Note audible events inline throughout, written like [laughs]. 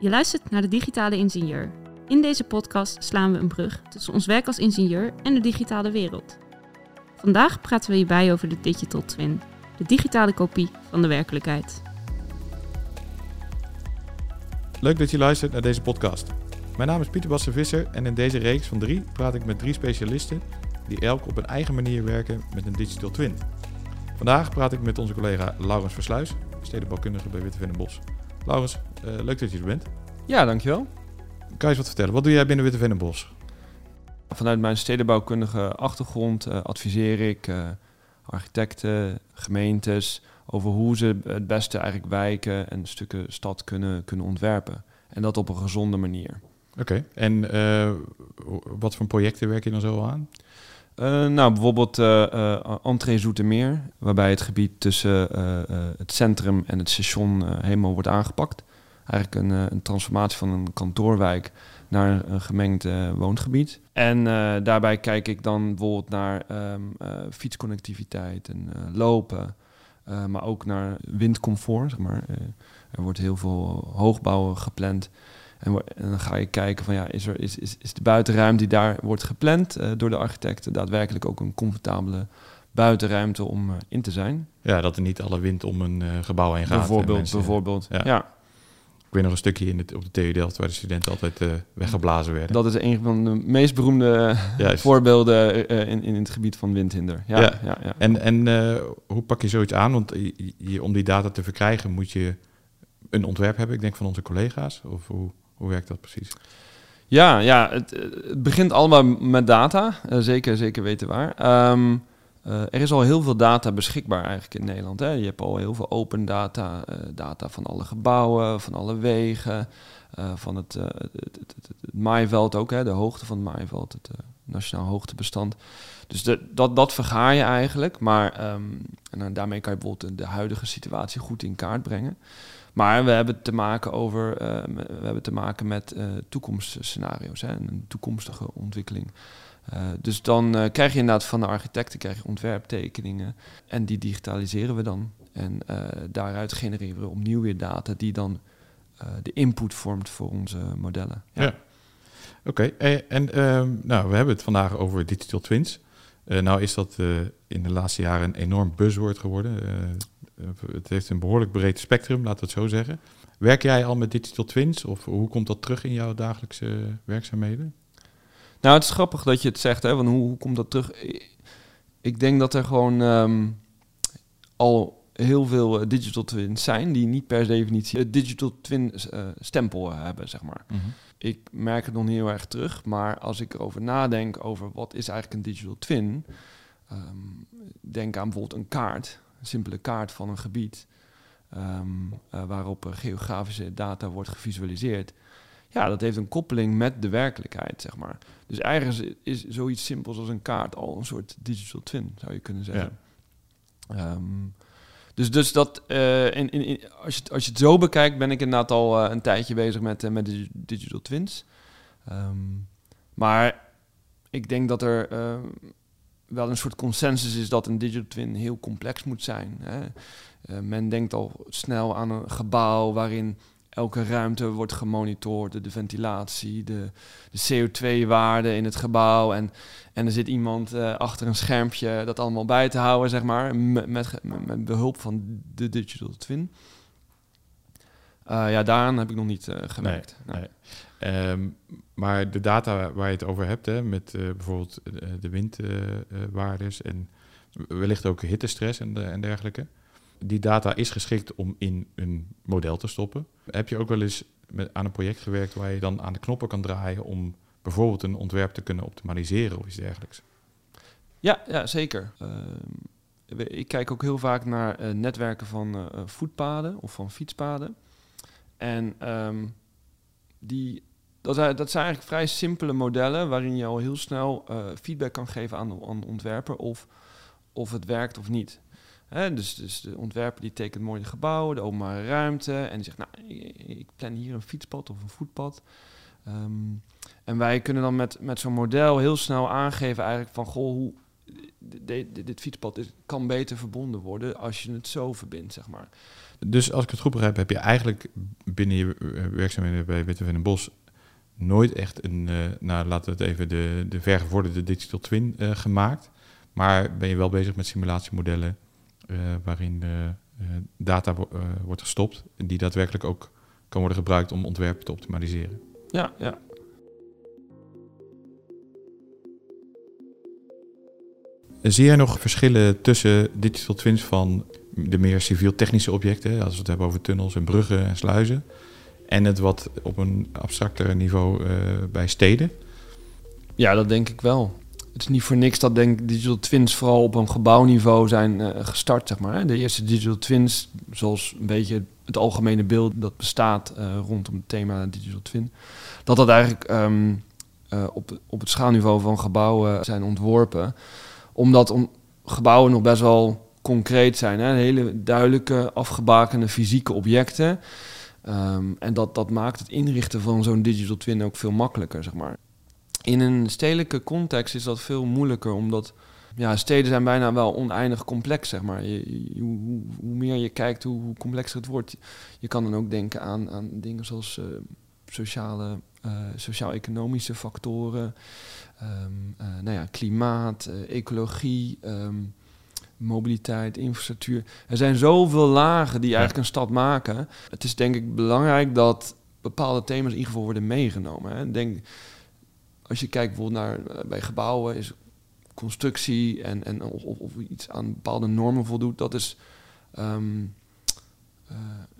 Je luistert naar de Digitale Ingenieur. In deze podcast slaan we een brug tussen ons werk als ingenieur en de digitale wereld. Vandaag praten we hierbij over de Digital Twin, de digitale kopie van de werkelijkheid. Leuk dat je luistert naar deze podcast. Mijn naam is Pieter Bassen Visser en in deze reeks van drie praat ik met drie specialisten die elk op een eigen manier werken met een digital twin. Vandaag praat ik met onze collega Laurens Versluis, stedenbouwkundige bij Witte. Laurens, uh, leuk dat je er bent. Ja, dankjewel. Kan je eens wat vertellen? Wat doe jij binnen Witte en Bos? Vanuit mijn stedenbouwkundige achtergrond uh, adviseer ik uh, architecten, gemeentes over hoe ze het beste eigenlijk wijken en stukken stad kunnen, kunnen ontwerpen. En dat op een gezonde manier. Oké, en wat voor projecten werk je dan zo aan? Uh, nou, bijvoorbeeld uh, uh, Entree Zoetermeer, waarbij het gebied tussen het centrum en het station helemaal wordt aangepakt. Eigenlijk een, een, transformatie van een kantoorwijk naar een gemengd woongebied. En daarbij kijk ik dan bijvoorbeeld naar um, fietsconnectiviteit en lopen, maar ook naar windcomfort. Zeg maar. er wordt heel veel hoogbouw gepland. En, dan ga je kijken van ja, is, er, is, is, is de buitenruimte die daar wordt gepland uh, door de architecten daadwerkelijk ook een comfortabele buitenruimte om uh, in te zijn. Ja, dat er niet alle wind om een uh, gebouw heen gaat. Bijvoorbeeld, mensen, bijvoorbeeld. Ja. ja. Ik weet nog een stukje in het, op de TU Delft waar de studenten altijd weggeblazen werden. Dat is een van de meest beroemde voorbeelden in, in het gebied van windhinder. Ja, ja. ja, ja. En, en hoe pak je zoiets aan? Want je, om die data te verkrijgen moet je een ontwerp hebben, ik denk van onze collega's. Of hoe... Hoe werkt dat precies? Ja, ja het, het begint allemaal met data. Uh, zeker, zeker weten waar. Um, uh, er is al heel veel data beschikbaar eigenlijk in Nederland. Hè. Je hebt al heel veel open data. Uh, data van alle gebouwen, van alle wegen. van het, het, het, maaiveld ook, hè, de hoogte van het maaiveld. Het nationaal hoogtebestand. Dus dat, dat verga je eigenlijk. Maar um, en daarmee kan je bijvoorbeeld de huidige situatie goed in kaart brengen. Maar we hebben te maken over, uh, we hebben te maken met uh, toekomstscenario's, hè, een toekomstige ontwikkeling. Uh, dus dan krijg je inderdaad van de architecten krijg je ontwerptekeningen en die digitaliseren we dan. En daaruit genereren we opnieuw weer data die dan de input vormt voor onze modellen. Ja. Oké, en ehm, nou, we hebben het vandaag over digital twins. Nou is dat in de laatste jaren een enorm buzzword geworden. Eh, het heeft een behoorlijk breed spectrum, laten we het zo zeggen. Werk jij al met digital twins of hoe komt dat terug in jouw dagelijkse werkzaamheden? Nou, het is grappig dat je het zegt, hè, want hoe, hoe komt dat terug? Ik denk dat er gewoon ehm, al heel veel eh, digital twins zijn die niet per definitie het digital twin uh, stempel hebben, zeg maar. Mhm. Ik merk het nog niet heel erg terug, maar als ik erover nadenk over wat is eigenlijk een digital twin, um, denk aan bijvoorbeeld een kaart een simpele kaart van een gebied um, uh, waarop geografische data wordt gevisualiseerd. Ja, dat heeft een koppeling met de werkelijkheid, zeg maar. Dus eigenlijk is, zoiets simpels als een kaart al een soort digital twin, zou je kunnen zeggen. Ja. Um, dus, dus dat, uh, in, in, als, je, als je het zo bekijkt, ben ik inderdaad al uh, een tijdje bezig met, uh, met digital twins. Um, maar ik denk dat er wel een soort consensus is dat een digital twin heel complex moet zijn. Hè. Men denkt al snel aan een gebouw waarin elke ruimte wordt gemonitord, de, ventilatie, de, de CO2-waarde in het gebouw. En, en er zit iemand uh, achter een schermpje dat allemaal bij te houden, zeg maar, met, met, met behulp van de digital twin. Uh, ja, daaraan heb ik nog niet gemerkt. Nee. Um, maar de data waar je het over hebt, hè, met bijvoorbeeld de windwaardes en wellicht ook hittestress en dergelijke, die data is geschikt om in een model te stoppen. Heb je ook wel eens met, aan een project gewerkt waar je dan aan de knoppen kan draaien om bijvoorbeeld een ontwerp te kunnen optimaliseren of iets dergelijks? Ja, ja zeker. Ehm, ik kijk ook heel vaak naar netwerken van voetpaden of van fietspaden. En um, die dat, zijn, dat zijn eigenlijk vrij simpele modellen waarin je al heel snel feedback kan geven aan de, ontwerper of, of het werkt of niet. Dus, dus de ontwerper die tekent mooi de gebouw, de openbare ruimte en die zegt, nou, ik, plan hier een fietspad of een voetpad. Um, en wij kunnen dan met, met zo'n model heel snel aangeven eigenlijk van, goh, hoe, dit, fietspad kan beter verbonden worden als je het zo verbindt, zeg maar. Dus als ik het goed begrijp, heb je eigenlijk binnen je eh, werkzaamheden bij Witte en Bos nooit echt een, uh, nou laten we het even de, de vergevorderde digital twin uh, gemaakt. Maar ben je wel bezig met simulatiemodellen waarin data wo wordt gestopt en die daadwerkelijk ook kan worden gebruikt om ontwerpen te optimaliseren. Ja, ja. Zie jij nog verschillen tussen digital twins van de meer civiel-technische objecten, als we het hebben over tunnels en bruggen en sluizen, en het wat op een abstracter niveau uh, bij steden? Ja, dat denk ik wel. Het is niet voor niks dat denk digital twins vooral op een gebouwniveau zijn uh, gestart, zeg maar. De eerste digital twins, zoals een beetje het algemene beeld dat bestaat uh, rondom het thema digital twin, dat dat eigenlijk um, op, op het schaalniveau van gebouwen zijn ontworpen omdat om, gebouwen nog best wel concreet zijn. Hè? Hele duidelijke, afgebakende fysieke objecten. Um, en dat, dat maakt het inrichten van zo'n digital twin ook veel makkelijker, zeg maar. In een stedelijke context is dat veel moeilijker, omdat ja, steden zijn bijna wel oneindig complex, zeg maar. Je, je, hoe, hoe, meer je kijkt, hoe, hoe, complexer het wordt. Je kan dan ook denken aan, aan dingen zoals uh, sociale, uh, sociaal-economische factoren, um, uh, nou ja, klimaat, ecologie, um, mobiliteit, infrastructuur. Er zijn zoveel lagen die eigenlijk een stad maken. Het is denk ik belangrijk dat bepaalde thema's in ieder geval worden meegenomen. Hè. Denk, als je kijkt bijvoorbeeld naar uh, bij gebouwen, is constructie en, en of, of, iets aan bepaalde normen voldoet, dat is um,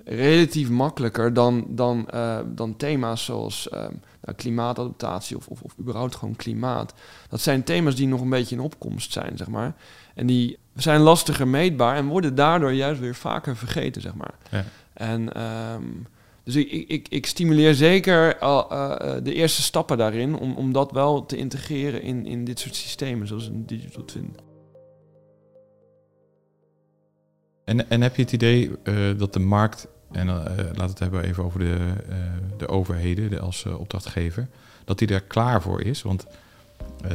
relatief makkelijker dan, dan, dan thema's zoals nou, klimaatadaptatie of, of, of überhaupt gewoon klimaat. Dat zijn thema's die nog een beetje in opkomst zijn, zeg maar. En die zijn lastiger meetbaar en worden daardoor juist weer vaker vergeten, zeg maar. Ja. En um, dus ik, ik, ik stimuleer zeker uh, uh, de eerste stappen daarin om, om dat wel te integreren in, in dit soort systemen, zoals een digital twin. En, en heb je het idee uh, dat de markt en we het hebben even over de, de overheden de, als opdrachtgever. Dat die daar klaar voor is. Want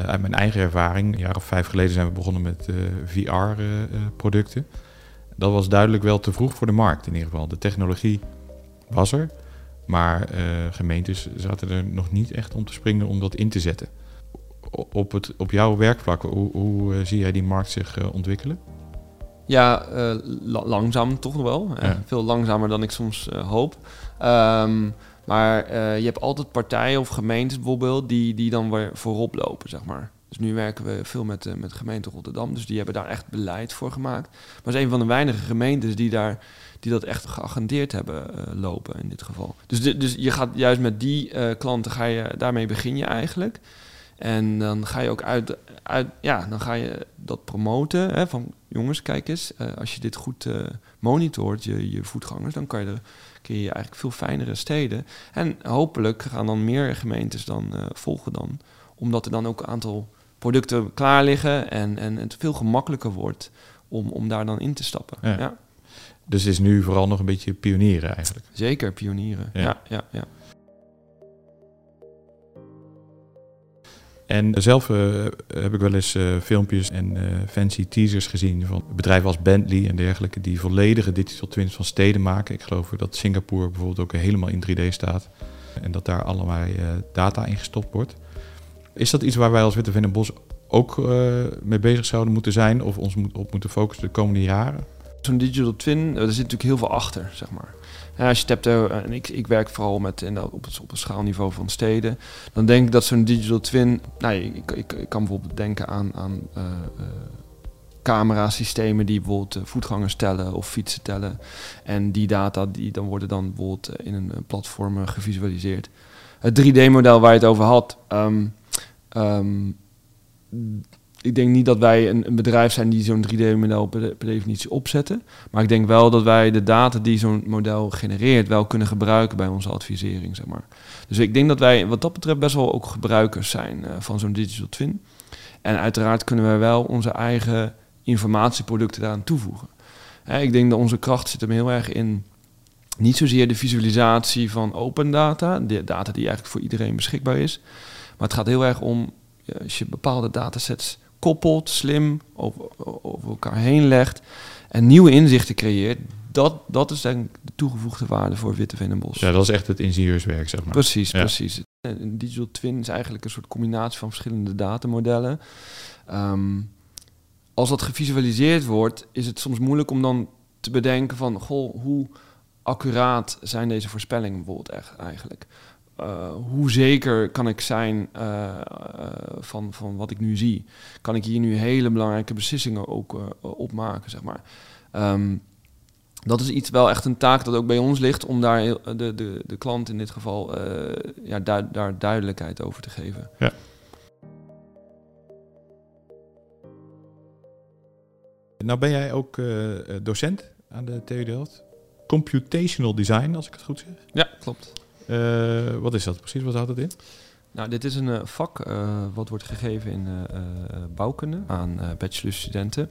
uit mijn eigen ervaring, een jaar of vijf geleden zijn we begonnen met VR-producten. dat was duidelijk wel te vroeg voor de markt in ieder geval. De technologie was er, maar gemeentes zaten er nog niet echt om te springen om dat in te zetten. Op, het, op jouw werkvlak, hoe, hoe zie jij die markt zich ontwikkelen? Ja, uh, la langzaam toch wel. Ja. Veel langzamer dan ik soms hoop. Um, maar je hebt altijd partijen of gemeentes bijvoorbeeld die, die dan weer voorop lopen, zeg maar. Dus nu werken we veel met, met de gemeente Rotterdam. Dus die hebben daar echt beleid voor gemaakt. Maar het is een van de weinige gemeentes die, daar, die dat echt geagendeerd hebben lopen in dit geval. Dus, dus je gaat juist met die klanten, ga je, daarmee begin je eigenlijk. En dan ga je ook uit, uit ja, dan ga je dat promoten. Hè, van jongens, kijk eens, als je dit goed monitort, je, je voetgangers, dan kan je, er, kun je eigenlijk veel fijnere steden. En hopelijk gaan dan meer gemeentes dan volgen dan. Omdat er dan ook een aantal producten klaar liggen en, en het veel gemakkelijker wordt om, om daar dan in te stappen. Ja. ja. Dus het is nu vooral nog een beetje pionieren eigenlijk. Zeker, pionieren. ja, ja. ja. ja. En zelf uh, heb ik wel eens uh, filmpjes en uh, fancy teasers gezien van bedrijven als Bentley en dergelijke, die volledige digital twins van steden maken. Ik geloof dat Singapore bijvoorbeeld ook helemaal in 3D staat en dat daar allemaal data in gestopt wordt. Is dat iets waar wij als Witte en Bos ook mee bezig zouden moeten zijn of ons op moeten focussen de komende jaren? Zo'n digital twin, er zit natuurlijk heel veel achter, zeg maar. Ja, als je hebt, en ik, ik werk vooral met, in, op, het, op het schaalniveau van steden, dan denk ik dat zo'n digital twin, nou, ik, ik, ik kan bijvoorbeeld denken aan, aan uh, camerasystemen die bijvoorbeeld voetgangers tellen of fietsen tellen. En die data die dan worden dan bijvoorbeeld in een platform gevisualiseerd. Het 3D-model waar je het over had, um, um, ik denk niet dat wij een, bedrijf zijn die zo'n 3D-model per, definitie opzetten. Maar ik denk wel dat wij de data die zo'n model genereert wel kunnen gebruiken bij onze advisering, zeg maar. Dus ik denk dat wij wat dat betreft best wel ook gebruikers zijn uh, van zo'n digital twin. En uiteraard kunnen wij wel onze eigen informatieproducten daaraan toevoegen. Hè, ik denk dat onze kracht zit hem heel erg in niet zozeer de visualisatie van open data, de data die eigenlijk voor iedereen beschikbaar is. Maar het gaat heel erg om, als je bepaalde datasets koppelt, slim over, over elkaar heen legt en nieuwe inzichten creëert dat, dat is denk ik de toegevoegde waarde voor Witte en Bos. Ja, dat is echt het ingenieurswerk, zeg maar. Precies, Ja. precies. Een digital twin is eigenlijk een soort combinatie van verschillende datamodellen. Ehm, als dat gevisualiseerd wordt, is het soms moeilijk om dan te bedenken van, goh, hoe accuraat zijn deze voorspellingen bijvoorbeeld echt eigenlijk? Eh, hoe zeker kan ik zijn eh, eh, van, van wat ik nu zie? Kan ik hier nu hele belangrijke beslissingen ook eh, opmaken, zeg maar? Ehm, dat is iets wel echt een taak dat ook bij ons ligt om daar de, de, de klant in dit geval ja, du- daar duidelijkheid over te geven. Nou ben jij ook docent aan de TU Delft. Computational design, als ik het goed zeg. Ja, klopt. Eh, wat is dat precies? Wat houdt het in? Nou, dit is een eh, vak eh, wat wordt gegeven in eh, bouwkunde aan bachelorstudenten.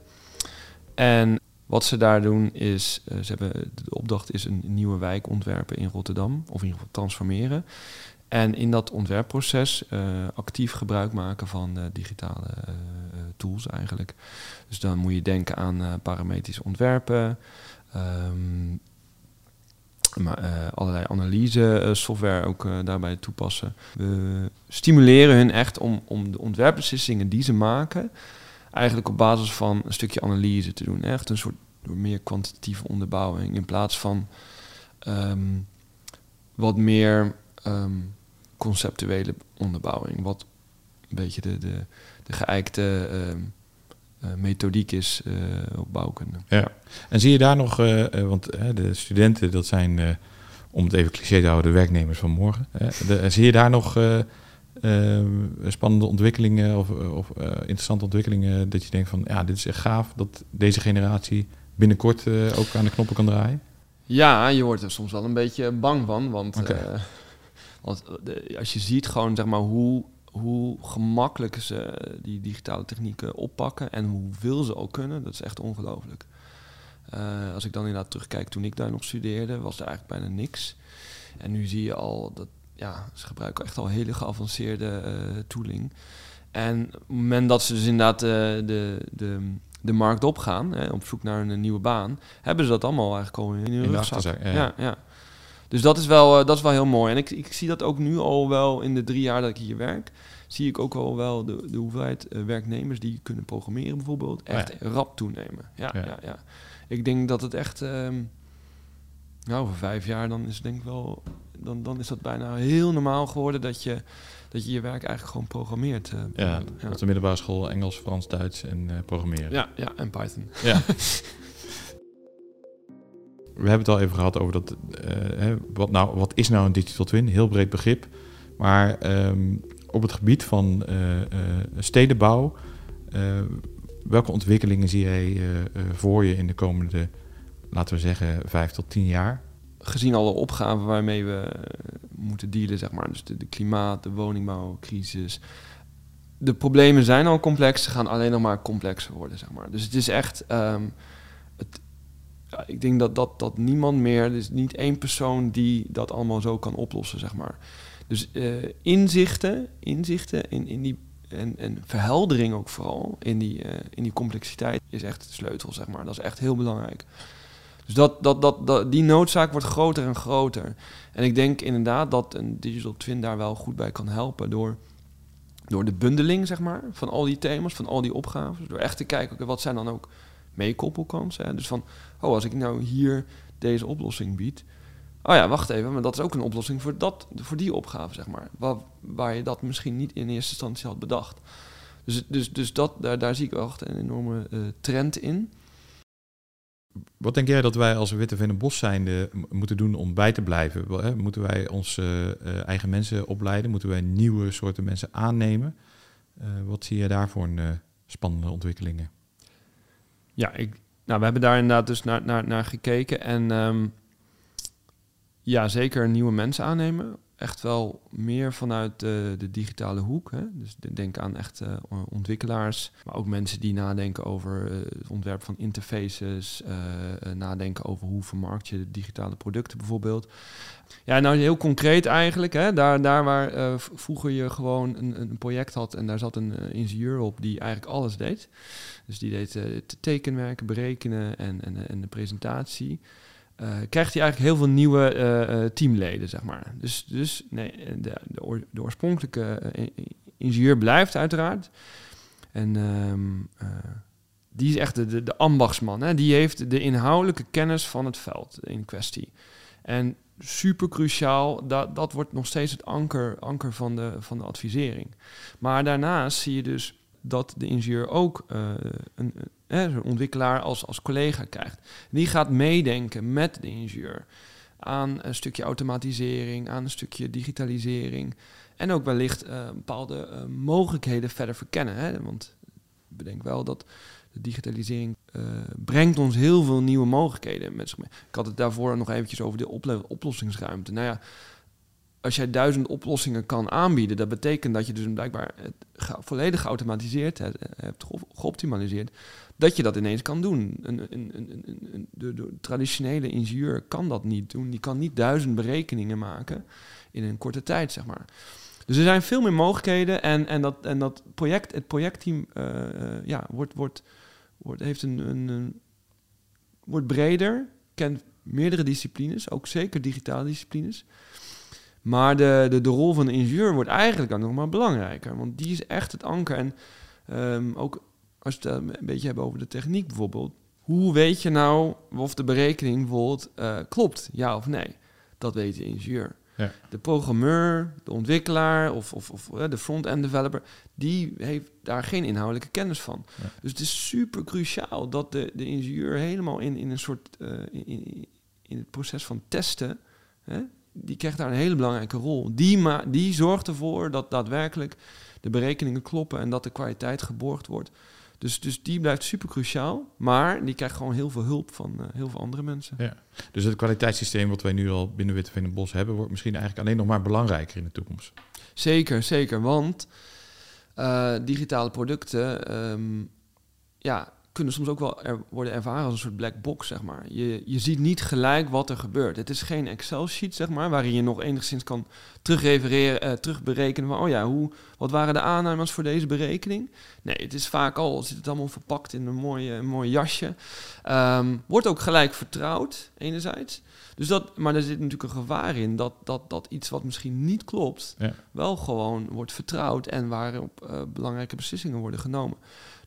En wat ze daar doen is, ze hebben, de opdracht is een nieuwe wijk ontwerpen in Rotterdam, of in ieder geval transformeren. En in dat ontwerpproces actief gebruik maken van digitale tools eigenlijk. Dus dan moet je denken aan parametrisch ontwerpen, ehm, maar, eh, allerlei analyse eh, software ook eh, daarbij toepassen. We stimuleren hun echt om, om de ontwerpbeslissingen die ze maken, eigenlijk op basis van een stukje analyse te doen. Echt een soort door meer kwantitatieve onderbouwing in plaats van ehm, wat meer ehm, conceptuele onderbouwing. Wat een beetje de, de, de geëikte ehm, eh, methodiek is eh, op bouwkunde. Ja. En zie je daar nog, eh, eh, want eh, de studenten, dat zijn, eh, om het even cliché te houden, de werknemers van morgen. hè. De- zie je daar nog eh, eh, spannende ontwikkelingen of, of eh, interessante ontwikkelingen dat je denkt van, ja, dit is echt gaaf dat deze generatie binnenkort eh, ook aan de knoppen kan draaien? Ja, je wordt er soms wel een beetje bang van. Want, eh, [laughs] want de- als je ziet gewoon zeg maar, hoe, hoe gemakkelijk ze die digitale technieken oppakken en hoeveel ze al kunnen, dat is echt ongelooflijk. Eh, als ik dan inderdaad terugkijk toen ik daar nog studeerde, was er eigenlijk bijna niks. En nu zie je al dat ja, ze gebruiken echt al hele geavanceerde eh, tooling. En op het moment dat ze dus inderdaad eh, de, de, de markt opgaan, hè, op zoek naar een nieuwe baan, hebben ze dat allemaal eigenlijk al in hun In rugzak. ja. ja. Ja, Dus dat is wel, eh, dat is wel heel mooi. En ik, ik zie dat ook nu al wel in de drie jaar dat ik hier werk. Zie ik ook al wel de, de hoeveelheid eh, werknemers die kunnen programmeren bijvoorbeeld echt rap toenemen. Ja, Ja. ja. Ja, Ik denk dat het echt, nou over vijf jaar dan is denk ik wel, dan, dan is dat bijna heel normaal geworden dat je dat je, je werk eigenlijk gewoon programmeert. eh, Ja, op de middelbare school Engels, Frans, Duits en programmeren. Ja, ja, en Python. Ja. [laughs] We hebben het al even gehad over dat. eh, wat, nou, wat is nou een digital twin? Heel breed begrip. Maar ehm, op het gebied van eh, eh, stedenbouw, welke ontwikkelingen zie jij voor je in de komende, laten we zeggen, vijf tot tien jaar? gezien alle opgaven waarmee we moeten dealen, zeg maar. Dus de, klimaat, de woningbouwcrisis. De problemen zijn al complex, ze gaan alleen nog maar complexer worden, zeg maar. Dus het is echt... ehm, ik denk dat, dat, dat niemand meer... Er is niet één persoon die dat allemaal zo kan oplossen, zeg maar. Dus eh, inzichten, inzichten in, in die... En, en verheldering ook vooral in die, eh, in die complexiteit is echt de sleutel, zeg maar. Dat is echt heel belangrijk. Dus dat, dat, dat, dat, die noodzaak wordt groter en groter. En ik denk inderdaad dat een digital twin daar wel goed bij kan helpen door, door de bundeling zeg maar, van al die thema's, van al die opgaven. Door echt te kijken, wat zijn dan ook meekoppelkansen. Dus van, oh, als ik nou hier deze oplossing bied. Oh ja, wacht even, maar dat is ook een oplossing voor, dat, voor die opgave, zeg maar. Waar, waar je dat misschien niet in eerste instantie had bedacht. Dus, dus, dus dat, daar, daar zie ik wel echt een enorme eh, trend in. Wat denk jij dat wij als Witte Veen en Bos zijnde moeten doen om bij te blijven? Wel, hè, Moeten wij onze eh, eigen mensen opleiden? Moeten wij nieuwe soorten mensen aannemen? Eh, wat zie je daar voor een, spannende ontwikkelingen? Ja, ik, nou, we hebben daar inderdaad dus naar, naar, naar gekeken. En ehm, ja, zeker nieuwe mensen aannemen. Echt wel meer vanuit de, de digitale hoek. Hè? Dus de- denk aan echt eh, ontwikkelaars. Maar ook mensen die nadenken over eh, het ontwerp van interfaces. eh, nadenken over hoe vermarkt je digitale producten bijvoorbeeld. Ja, nou heel concreet eigenlijk. Hè? Daar, daar waar vroeger je gewoon een, een project had en daar zat een ingenieur op die eigenlijk alles deed. Dus die deed het tekenwerken, berekenen en, en, en de presentatie. Eh, krijgt hij eigenlijk heel veel nieuwe eh, eh, teamleden, zeg maar. Dus, dus nee, de, de, oor- de oorspronkelijke ingenieur blijft uiteraard. En ehm, eh, die is echt de, de, de ambachtsman. Hè? Die heeft de inhoudelijke kennis van het veld in kwestie. En super cruciaal, dat, dat wordt nog steeds het anker, anker van, de, van de advisering. Maar daarnaast zie je dus dat de ingenieur ook eh, een, een, zo'n ontwikkelaar als, als collega krijgt. Die gaat meedenken met de ingenieur aan een stukje automatisering, aan een stukje digitalisering. En ook wellicht eh, bepaalde eh, mogelijkheden verder verkennen. Hè? Want bedenk wel dat de digitalisering eh, brengt ons heel veel nieuwe mogelijkheden met zich mee. Ik had het daarvoor nog eventjes over de oplossingsruimte. Nou ja, als jij duizend oplossingen kan aanbieden, dat betekent dat je dus blijkbaar volledig geautomatiseerd hebt, hebt ge- geoptimaliseerd, dat je dat ineens kan doen. Een, een, een, de, traditionele ingenieur kan dat niet doen. Die kan niet duizend berekeningen maken in een korte tijd, zeg maar. Dus er zijn veel meer mogelijkheden en, en, dat, en dat project, het projectteam eh, eh, ja, wordt, wordt, wordt, heeft een- wordt breder, kent meerdere disciplines, ook zeker digitale disciplines. Maar de, de, de rol van de ingenieur wordt eigenlijk dan nog maar belangrijker. Want die is echt het anker. En ehm, ook als we het eh, een beetje hebben over de techniek bijvoorbeeld. Hoe weet je nou of de berekening bijvoorbeeld eh, klopt, ja of nee? Dat weet de ingenieur. Ja. De programmeur, de ontwikkelaar of, of, of eh, de front-end developer, die heeft daar geen inhoudelijke kennis van. Ja. Dus het is super cruciaal dat de, de ingenieur helemaal in, in een soort in, in, in het proces van testen, hè, die krijgt daar een hele belangrijke rol. Die, ma die zorgt ervoor dat daadwerkelijk de berekeningen kloppen en dat de kwaliteit geborgd wordt. Dus, dus die blijft super cruciaal, maar die krijgt gewoon heel veel hulp van eh, heel veel andere mensen. Ja. Dus het kwaliteitssysteem wat wij nu al binnen Witteveen en Bos hebben, wordt misschien eigenlijk alleen nog maar belangrijker in de toekomst. Zeker, zeker. Want eh, digitale producten ehm, ja, kunnen soms ook wel er worden ervaren als een soort black box, zeg maar. Je, je ziet niet gelijk wat er gebeurt. Het is geen Excel-sheet, zeg maar, waarin je nog enigszins kan terugrefereren, eh, terugberekenen van, oh ja, hoe, wat waren de aannames voor deze berekening? Nee, het is vaak al, zit het allemaal verpakt in een mooi, een mooi jasje. Ehm, wordt ook gelijk vertrouwd, enerzijds. Dus dat, maar er zit natuurlijk een gevaar in dat, dat, dat iets wat misschien niet klopt, Ja. wel gewoon wordt vertrouwd en waarop eh, belangrijke beslissingen worden genomen.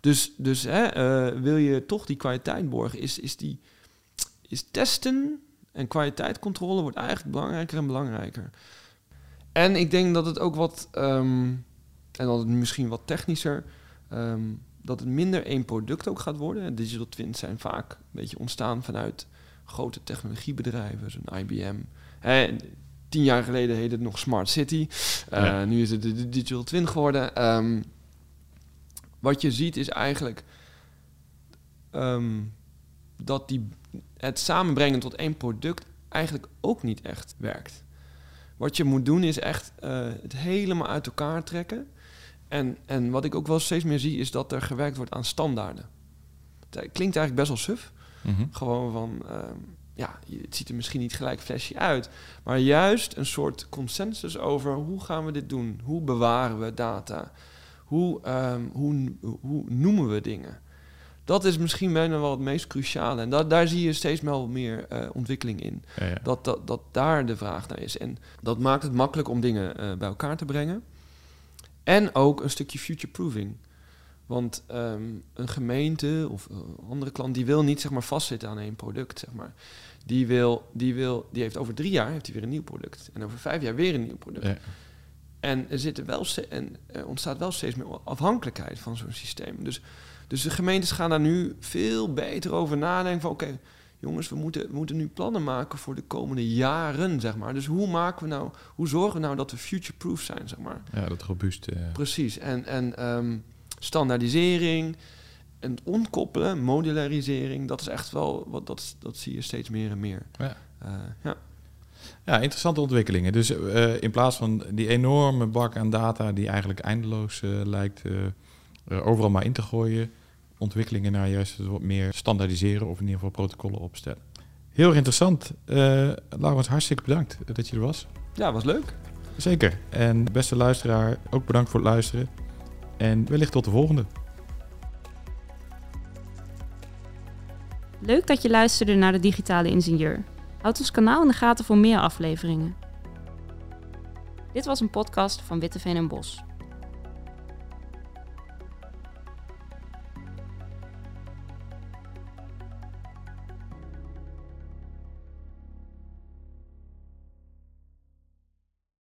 Dus, dus hè, eh, wil je toch die kwaliteit borgen, is, is, die, is testen en kwaliteitscontrole wordt eigenlijk belangrijker en belangrijker. En ik denk dat het ook wat, ehm, en dan het misschien wat technischer, ehm, dat het minder één product ook gaat worden. Digital twins zijn vaak een beetje ontstaan vanuit grote technologiebedrijven, zo'n IBM. Hè, tien jaar geleden heette het nog Smart City. Eh, Ja. Nu is het de, de Digital Twin geworden. Ehm, wat je ziet is eigenlijk ehm, dat die, het samenbrengen tot één product eigenlijk ook niet echt werkt. Wat je moet doen is echt eh, het helemaal uit elkaar trekken. En, en wat ik ook wel steeds meer zie is dat er gewerkt wordt aan standaarden. Het klinkt eigenlijk best wel suf. Mhm. Gewoon van, ehm, ja, het ziet er misschien niet gelijk flashy uit. Maar juist een soort consensus over hoe gaan we dit doen? Hoe bewaren we data? Hoe, ehm, hoe, hoe noemen we dingen? Dat is misschien bijna wel het meest cruciale. En da daar zie je steeds wel meer eh, ontwikkeling in. Ja, ja. Dat, dat, dat daar de vraag naar is. En dat maakt het makkelijk om dingen eh, bij elkaar te brengen. En ook een stukje future-proofing. Want ehm, een gemeente of een andere klant die wil niet zeg maar, vastzitten aan één product. Zeg maar. die, wil, die, wil, die heeft over drie jaar heeft hij weer een nieuw product. En over vijf jaar weer een nieuw product. Ja. En er, zitten wel en er ontstaat wel steeds meer afhankelijkheid van zo'n systeem. Dus, dus de gemeentes gaan daar nu veel beter over nadenken. Van oké, jongens, we moeten, we moeten nu plannen maken voor de komende jaren, zeg maar. Dus hoe maken we nou, hoe zorgen we nou dat we future-proof zijn, zeg maar. ja, dat robuust. eh, Precies. En, en ehm, standaardisering en het ontkoppelen, modularisering, dat is echt wel, wat, dat, dat zie je steeds meer en meer. Ja. Eh, ja. Ja, interessante ontwikkelingen. Dus eh, in plaats van die enorme bak aan data die eigenlijk eindeloos eh, lijkt eh, er overal maar in te gooien, ontwikkelingen naar juist wat meer standaardiseren of in ieder geval protocollen opstellen. Heel erg interessant. Eh Laurens, hartstikke bedankt dat je er was. ja, was leuk. Zeker. En beste luisteraar, ook bedankt voor het luisteren. En wellicht tot de volgende. Leuk dat je luisterde naar de Digitale Ingenieur. Houd ons kanaal in de gaten voor meer afleveringen. Dit was een podcast van Witteveen en Bos.